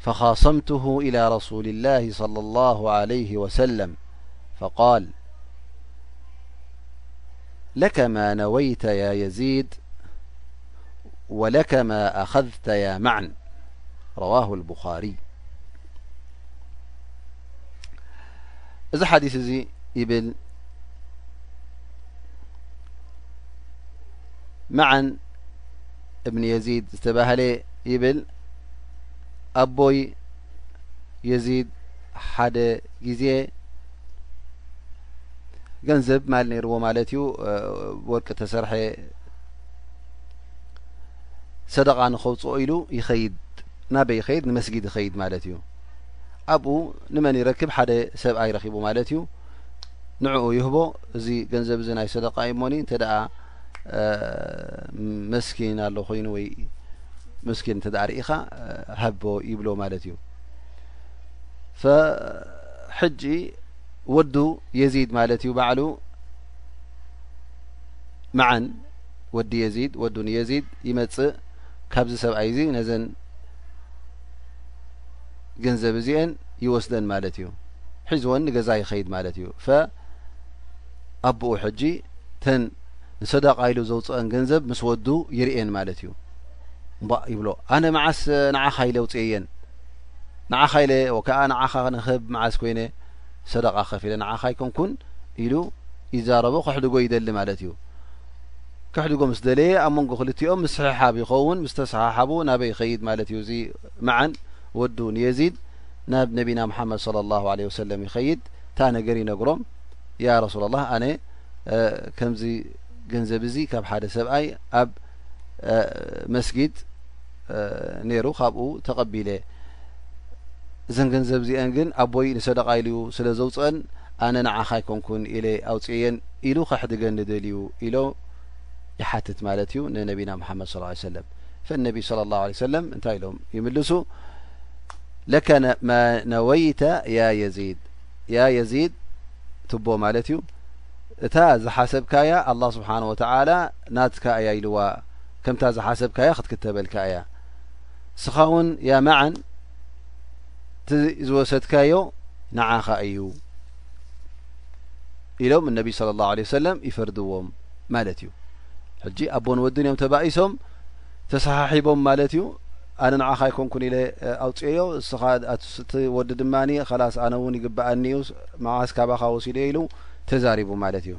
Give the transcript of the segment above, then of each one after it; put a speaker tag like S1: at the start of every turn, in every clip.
S1: فخاصمته إلى رسول الله صلى الله عليه وسلم فقال لك ما نويت يا يزيد ولك ما أخذت يا معن رواه البخاريث ይብል መዓን እብን የዚድ ዝተባህለ ይብል ኣቦይ የዚድ ሓደ ግዜ ገንዘብ ማል ነይርዎ ማለት እዩ ወርቂ ተሰርሐ ሰደቃ ንከውፅኦ ኢሉ ይኸይድ ናበይ ይኸይድ ንመስጊድ ይኸይድ ማለት እዩ ኣብኡ ንመን ይረክብ ሓደ ሰብኣ ይረኪቡ ማለት እዩ ንዕኡ ይህቦ እዚ ገንዘብ እዚ ናይ ሰደቃ እዩሞኒ እንተ መስኪን ኣሎ ኮይኑ ወይ መስኪን እተ ርኢኻ ሃቦ ይብሎ ማለት እዩ ሕጂ ወዱ የዚድ ማለት እዩ ባዕሉ መዓን ወዲ የዚድ ወዱ ንየዚድ ይመፅእ ካብዚ ሰብኣይ እዚ ነዘን ገንዘብ እዚአን ይወስደን ማለት እዩ ሒዝወን ንገዛ ይኸይድ ማለት እዩ ኣቡኡ ሕጂ ተን ንሰዳቃ ኢሉ ዘውጽኣን ገንዘብ ምስ ወዱ ይርእየን ማለት እዩ እምባእ ይብሎ ኣነ መዓስ ንዓኻ ኢለ ኣውጽኤየን ንዓኻ ኢለ ከኣ ንዓኻ ንክህብ መዓስ ኮይነ ሰዳቃ ከፊለ ንዓኻ ኣይኮንኩን ኢሉ ይዛረቦ ከሕድጎ ይደሊ ማለት እዩ ከሕድጎ ምስ ደለየ ኣብ መንጎ ክልቲኦም ምስሕሓብ ይኸውን ምስ ተሰሓሓቡ ናበይ ይኸይድ ማለት እዩ እዚ መዓን ወዱ ንየዚድ ናብ ነቢና መሓመድ صለ ላሁ ለ ወሰለም ይኸይድ እታ ነገር ይነግሮም ያ ረሱላ ላ ኣነ ከምዚ ገንዘብ እዚ ካብ ሓደ ሰብኣይ ኣብ መስጊድ ነይሩ ካብኡ ተቐቢለ እዘን ገንዘብ እዚአን ግን ኣቦይ ንሰደቃ ኢሉ ዩ ስለ ዘውፅአን ኣነ ንዓኻ ኣይኮንኩን ኢለ ኣውፅእየን ኢሉ ከሕድገን ንደልዩ ኢሎ ይሓትት ማለት እዩ ንነቢና ሓመድ ስ ሰለም ፈነቢ ለ ላه ለ ሰለም እንታይ ኢሎም ይምልሱ ለካ ማ ነወይተ ያ የዚድ ያ የዚድ ትቦ ማለት እዩ እታ ዝሓሰብካያ ኣላ ስብሓን ወተዓላ ናትካ እያ ኢልዋ ከምታ ዝሓሰብካያ ክትክተበልካ እያ እስኻ ውን ያ መዓን እቲ ዝወሰድካዮ ንዓኻ እዩ ኢሎም እነቢ ስለ ላሁ ለ ወሰለም ይፈርድዎም ማለት እዩ ሕጂ ኣቦን ወድን እዮም ተባኢሶም ተሰሓሒቦም ማለት እዩ ኣነ ንዓኻ ኣይኮንኩን ኢለ ኣውፅኤዮ እስኻ ኣስቲ ወዲ ድማ ኸላስ ኣነ እውን ይግበኣኒ እዩ መዓስ ካባኻ ወሲደ ኢሉ ተዛሪቡ ማለት እዩ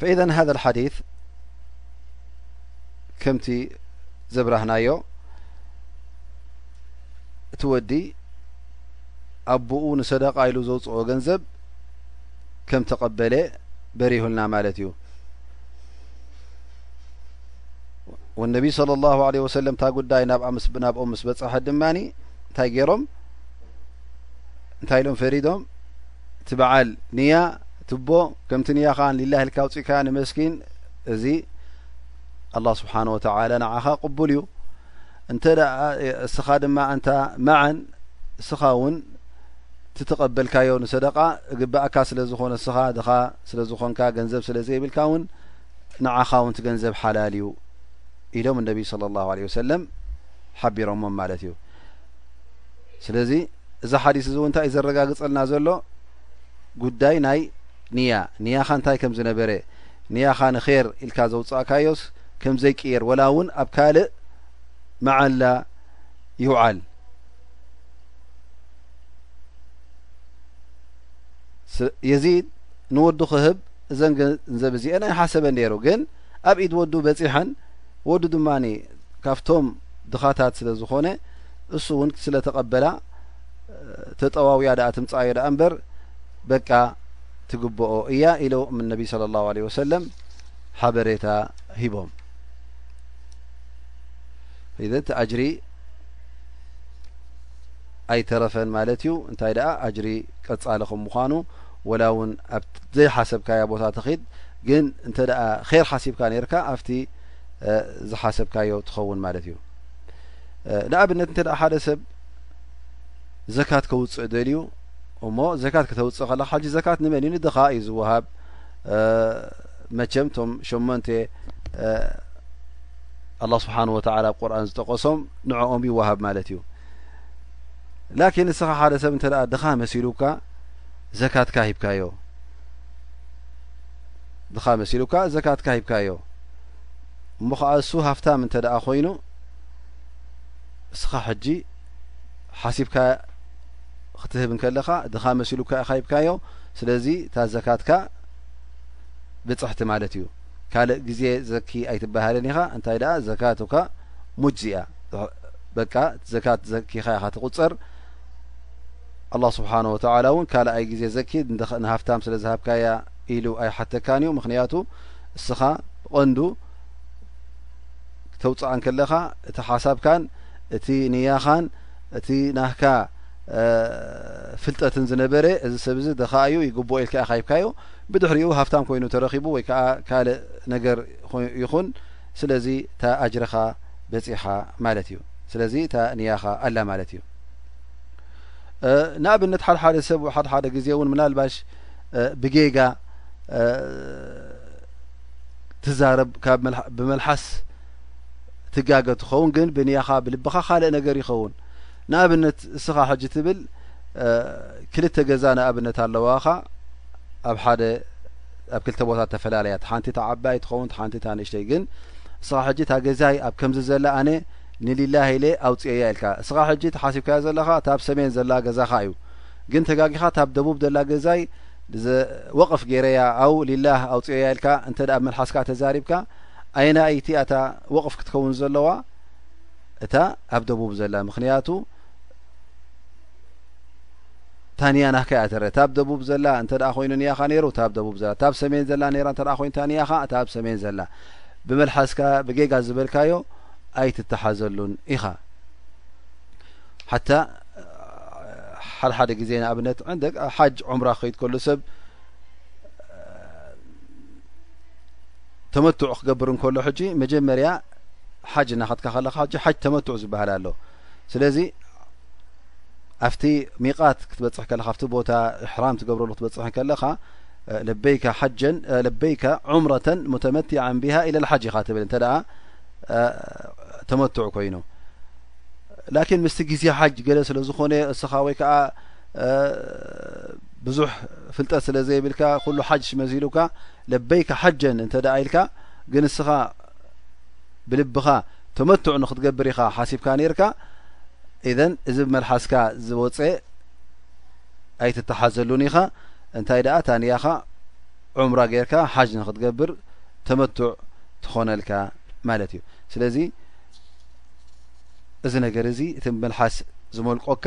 S1: ፈኢዘን ሃ ሓዲት ከምቲ ዘብራህናዮ እቲ ወዲ ኣቦኡ ንሰደቃ ኢሉ ዘውፅኦ ገንዘብ ከም ተቀበለ በሪሁልና ማለት እዩ ወነቢ صለ ላሁ ለ ወሰለም እታ ጉዳይ ናብኦም ምስ በፃሐ ድማ እንታይ ገይሮም እንታይ ኢሎም ፈሪዶም እቲ በዓል ንያ ትቦ ከምቲ ንያ ኸዓ ሊላ ልካ ውፅኢካ ንመስኪን እዚ ኣላ ስብሓን ወተላ ንዓኻ ቅቡል እዩ እንተ እስኻ ድማ እንታ መዐን እስኻ እውን ትተቐበልካዮ ንሰደቓ እግበኣካ ስለ ዝኾነ እስኻ ድኻ ስለ ዝኾንካ ገንዘብ ስለ ዘይብልካ ውን ንዓኻ ውን ትገንዘብ ሓላል እዩ ኢሎም እነቢይ صለ ላሁ ለ ወሰለም ሓቢሮሞም ማለት እዩ ስለዚ እዚ ሓዲስ እዚ እውን እንታይ እዩ ዘረጋግፀልና ዘሎ ጉዳይ ናይ ንያ ንያኻ እንታይ ከም ዝነበረ ንያኻ ንኼር ኢልካ ዘውፃእካዮስ ከም ዘይቅየር ወላ እውን ኣብ ካልእ መዓላ ይውዓል የዚድ ንወዱ ክህብ እዘን ገንዘብ እዚአን ኣይሓሰበን ነይሩ ግን ኣብ ኢድ ወዱ በፂሐን ወዱ ድማ ካብቶም ድኻታት ስለ ዝኾነ እሱ እውን ስለ ተቐበላ ተጠዋውያ ድኣ ትምፃዮ ድኣ እምበር በቃ ትግብኦ እያ ኢሎ ነቢ ስለ ላሁ ለ ወሰለም ሓበሬታ ሂቦም ኢዘን እቲ ኣጅሪ ኣይተረፈን ማለት እዩ እንታይ ደኣ ኣጅሪ ቀፃሊ ከም ምኳኑ ወላ እውን ኣብ ዘይሓሰብካያ ቦታ ተኺድ ግን እንተ ደኣ ኼር ሓሲብካ ነርካ ኣብቲ ዝሓሰብካዮ ትኸውን ማለት እዩ ንኣብነት እንተ ሓደ ሰብ ዘካት ከውፅእ ደል ዩ እሞ ዘካት ከተውፅእ ከለ ሓጂ ዘካት ንመን እዩ ንድኻ እዩ ዝወሃብ መቸም ቶም ሸመንተ ኣላ ስብሓን ወተላ ኣብ ቁርን ዝጠቀሶም ንዕኦም ይወሃብ ማለት እዩ ላኪን ንስኻ ሓደ ሰብ እንተ ድኻ መሲሉካ ዘካትካ ሂብካዮ ድኻ መሲሉካ ዘካትካ ሂብካዮ እሞ ከዓ እሱ ሃፍታም እንተ ደኣ ኮይኑ እስኻ ሕጂ ሓሲብካ ክትህብ እንከለኻ ድኻ መሲሉካ ኢካ ሂብካዮ ስለዚ እታ ዘካትካ ብፅሕቲ ማለት እዩ ካልእ ግዜ ዘኪ ኣይትበሃልን ኢኻ እንታይ ደኣ ዘካቱካ ሙጅዚኣ በቃ ዘካት ዘኪኻ ኢኻ ትቁጸር ኣላ ስብሓን ወተላ እውን ካልኣይ ግዜ ዘኪ ንሃፍታም ስለ ዝሃብካያ ኢሉ ኣይሓተካን እዩ ምክንያቱ እስኻ ብቐንዱ ተውፅኣ ንከለኻ እቲ ሓሳብካን እቲ ንያኻን እቲ ናህካ ፍልጠትን ዝነበረ እዚ ሰብ እዚ ደኻ እዩ ይግብኦ ኢልካ ኢኻሂብካዮ ብድሕሪኡ ሃፍታም ኮይኑ ተረኺቡ ወይ ከኣ ካልእ ነገር ይኹን ስለዚ እታ ኣጅርኻ በጺሓ ማለት እዩ ስለዚ እታ ንያኻ ኣላ ማለት እዩ ንኣብነት ሓድሓደ ሰብ ሓድሓደ ግዜ እውን ምናልባሽ ብጌጋ ትዛረብ ብመልሓስ ትጋገ ትኸውን ግን ብንያኻ ብልብኻ ካልእ ነገር ይኸውን ንኣብነት እስኻ ሕጂ ትብል ክልተ ገዛ ንኣብነት ኣለዋኻ ኣብ ሓደ ኣብ ክልተ ቦታ ተፈላለያ ሓንቲ ታ ዓባይ ትኸውን ሓንቲ ታ ንእሽተይ ግን እስኻ ሕጂ እታ ገዛይ ኣብ ከምዚ ዘላ ኣነ ንሊላህ ኢለ ኣውፅኤያ ኢልካ እስኻ ሕጂ ተሓሲብካዮ ዘለኻ እታብ ሰሜን ዘላ ገዛኻ እዩ ግን ተጋጊኻ እታብ ደቡብ ዘላ ገዛይ ወቕፍ ገይረያ ኣው ሊላህ ኣውፅኤያ ኢልካ እንተ ኣብ መልሓስካ ተዛሪብካ ኣይናይቲ ኣታ ወቕፍ ክትከውን ዘለዋ እታ ኣብ ደቡብ ዘላ ምክንያቱ ታንያ ናካ እያ ትረ ታብ ደቡብ ዘላ እንተ ኮይኑ ንያካ ነይሩ ታብ ደቡብ ዘላ ታብ ሰሜን ዘላ ነራ እተ ኮይኑ ታንያካ ታብ ሰሜን ዘላ ብመልሓስካ ብጌጋ ዝበልካዮ ኣይትተሓዘሉን ኢኻ ሓታ ሓደ ሓደ ግዜ ንኣብነት ዕንደ ሓጅ ዑምራ ክከይድ ከሉ ሰብ ተመቱዕ ክገብር እንከሎ ሕጂ መጀመርያ ሓጅ እናኸትካ ከለካ ሕጂ ሓጅ ተመቱዕ ዝበሃል ኣሎ ስለዚ ኣብቲ ሚቃት ክትበፅሕ ከለካ ኣብቲ ቦታ እሕራም ትገብረሉ ክትበፅሕ ከለካ ለበይካ ሓጀን ለበይካ ዑምረተን ሙተመቲዓን ቢሃ ኢለ ሓጅ ኢካ ትብል እንተ ተመትዕ ኮይኑ ላኪን ምስቲ ግዜ ሓጅ ገለ ስለ ዝኾነ እስኻ ወይ ከዓ ብዙሕ ፍልጠት ስለ ዘይብልካ ኩሉ ሓጅ መሲሉካ ለበይከ ሓጀን እንተ ደኣ ኢልካ ግን እስኻ ብልብኻ ተመቱዕ ንክትገብር ኢኻ ሓሲብካ ነርካ ኢዘን እዚ ብመልሓስካ ዝወፀ ኣይትተሓዘሉን ኢኻ እንታይ ደኣ እታ ንያኻ ዑምራ ጌርካ ሓጅ ንክትገብር ተመቱዕ ትኾነልካ ማለት እዩ ስለዚ እዚ ነገር እዚ እቲ መልሓስ ዝመልቆካ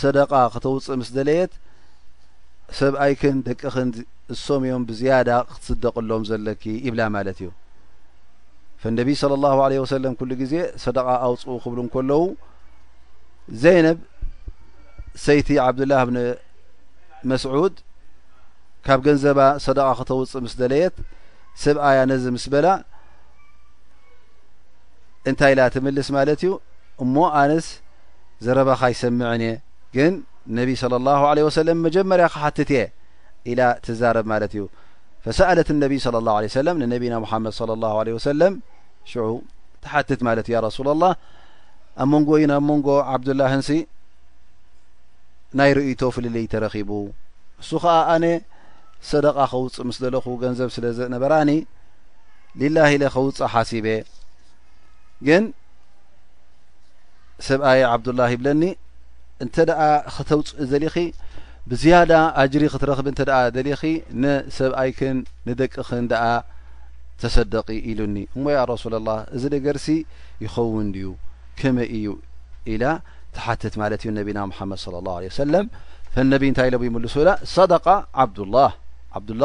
S1: ሰደቓ ክተውጽእ ምስ ደለየት፣ ሰብኣይክን ደቅኽን እሶም እዮም ብዝያዳ ክትስደቕሎም ዘለኪ ይብላ ማለት እዩ። ፈነቢ ሰለላሁ ዐለይሂ ወሰለም ኩሉ ግዜ ሰደቓ ኣውጽኡ ክብሉ እንከለዉ ዘይነብ ሰይቲ ዓብዱላህ ብን መስዑድ ካብ ገንዘባ ሰደቓ ክተውጽእ ምስ ደለየት ሰብኣያ ነዚ ምስ በላ እንታይ ኢላ ትምልስ ማለት እዩ እሞ ኣነስ ዘረባኻ ኣይሰምዕን እየ ግን ነቢ صለ ላሁ ለ ወሰለም መጀመርያ ክሓትት እየ ኢላ ትዛረብ ማለት እዩ ፈሰኣለት ነቢይ صለ ላሁ ለ ሰለም ንነቢና ሙሓመድ صለ ላሁ ለ ወሰለም ሽዑ ትሓትት ማለት እዩ ያ ረሱላ ላህ ኣብ መንጎ ዩ ናብ መንጎ ዓብዱላህንሲ ናይ ርእቶ ፍልልይ ተረኺቡ እሱ ኸዓ ኣነ ሰደቃ ከውፅእ ምስ ዘለኹ ገንዘብ ስለ ዘነበራኒ ሊላህ ኢለ ከውፅእ ሓሲበ ግን ሰብኣየ ዓብዱላ ይብለኒ እንተ ደኣ ከተውፅኢ ዘሊኺ ብዝያዳ ኣጅሪ ክትረኽቢ እንተ ደሊኺ ንሰብኣይክን ንደቅኽን ደኣ ተሰደቂ ኢሉኒ እሞ ያ ረሱላ ላ እዚ ነገርሲ ይኸውን ድዩ ከመይ እዩ ኢላ ተሓትት ማለት እዩ ነቢና ሙሓመድ ለ ላ ለ ሰለም ፈነቢ እንታይ ኢሎም ይምልሱ ኢላ ሰደቃ ዓብዱላ ዓብዱላ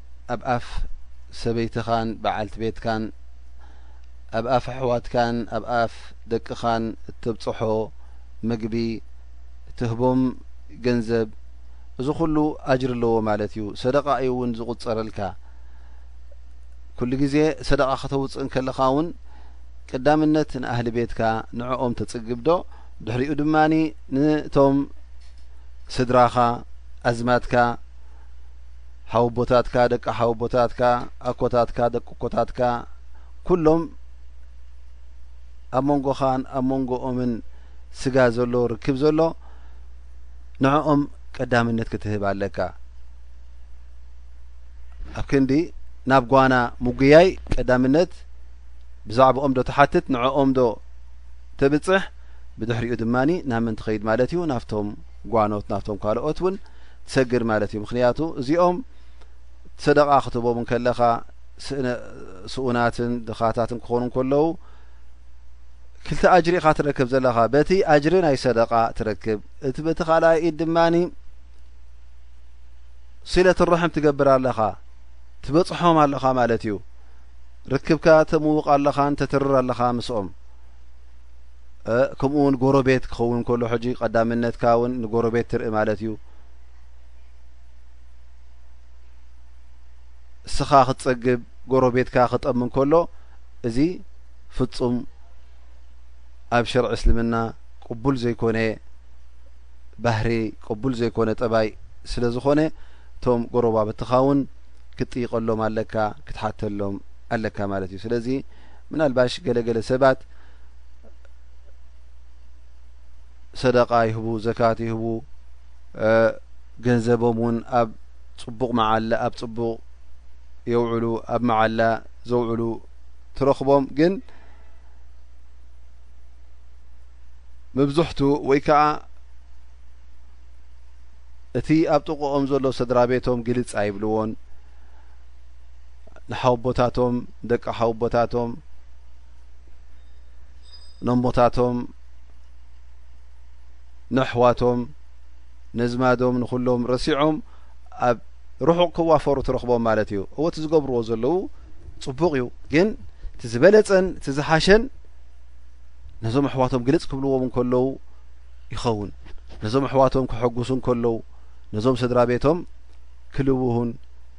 S1: ኣብ ኣፍ ሰበይትኻን በዓልቲ ቤትካን ኣብ ኣፍ ኣሕዋትካን ኣብ ኣፍ ደቅኻን እተብጽሖ ምግቢ እትህቦም ገንዘብ እዚ ኩሉ ኣጅሪ ኣለዎ ማለት እዩ ሰደቃ እዩ እውን ዝቁጸረልካ ኩሉ ግዜ ሰደቃ ከተውፅእ እንከለኻ እውን ቀዳምነት ንኣህሊ ቤትካ ንዕኦም ተጽግብዶ ድሕሪኡ ድማ ንቶም ስድራኻ ኣዝማትካ ሓወቦታትካ ደቂ ሓወቦታትካ ኣኮታትካ ደቂ ኮታትካ ኩሎም ኣብ መንጎኻን ኣብ መንጎኦምን ስጋ ዘሎ ርክብ ዘሎ ንዕኦም ቀዳምነት ክትህብ ኣለካ ኣብ ክንዲ ናብ ጓና ምጉያይ ቀዳምነት ብዛዕባኦም ዶ ተሓትት ንዕኦም ዶ ተብፅሕ ብድሕሪኡ ድማ ናብ ምን ትኸይድ ማለት እዩ ናብቶም ጓኖት ናቶም ካልኦት ውን ትሰግድ ማለት እዩ ምክንያቱ እዚኦም ሰደቃ ክትቦም እንከለካ ስኡናትን ድኻታትን ክኾኑ ከለዉ ክልተ ኣጅሪ ኢካ ትረክብ ዘለካ በቲ ኣጅሪ ናይ ሰደቃ ትረክብ እቲ በቲ ካልኣይ ኢድ ድማ ስለት ርሕም ትገብር ኣለኻ ትበፅሖም ኣለኻ ማለት እዩ ርክብካ ተምውቅ ኣለኻን ተትርር ኣለኻ ምስኦም ከምኡ ውን ጎረቤት ክኸውን ከሎ ሕጂ ቀዳምነትካ ውን ንጎረቤት ትርኢ ማለት እዩ እስኻ ክትፀግብ ጎረቤትካ ክጠም ከሎ እዚ ፍፁም ኣብ ሸርዒ እስልምና ቅቡል ዘይኮነ ባህሪ ቅቡል ዘይኮነ ጠባይ ስለ ዝኾነ እቶም ጎረባብትኻ ውን ክትጥይቀሎም ኣለካ ክትሓተሎም ኣለካ ማለት እዩ ስለዚ ምናልባሽ ገለ ገለ ሰባት ሰደቃ ይህቡ ዘካት ይህቡ ገንዘቦም እውን ኣብ ፅቡቅ መዓላ ኣብ ፅቡቅ የውዕሉ ኣብ መዓላ ዘውዕሉ ትረኽቦም ግን መብዝሕቱ ወይ ከዓ እቲ ኣብ ጥቁኦም ዘሎ ሰድራ ቤቶም ግልፅ ኣይብልዎን ንሓውቦታቶም ደቂ ሓውቦታቶም ነሞታቶም ንኣሕዋቶም ነዝማዶም ንኩሎም ረሲዖም ኣብ ርሑቕ ክዋፈሩ ትረኽቦም ማለት እዩ እዎ እቲ ዝገብርዎ ዘለዉ ፅቡቕ እዩ ግን እቲ ዝበለፀን እቲ ዝሓሸን ነዞም ኣሕዋቶም ግልፅ ክብልዎም እንከለዉ ይኸውን ነዞም ኣሕዋቶም ክሐጉሱ እንከለዉ ነዞም ስድራ ቤቶም ክልውሁን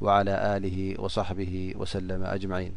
S1: وعلى آله وصحبه وسلم أجمعين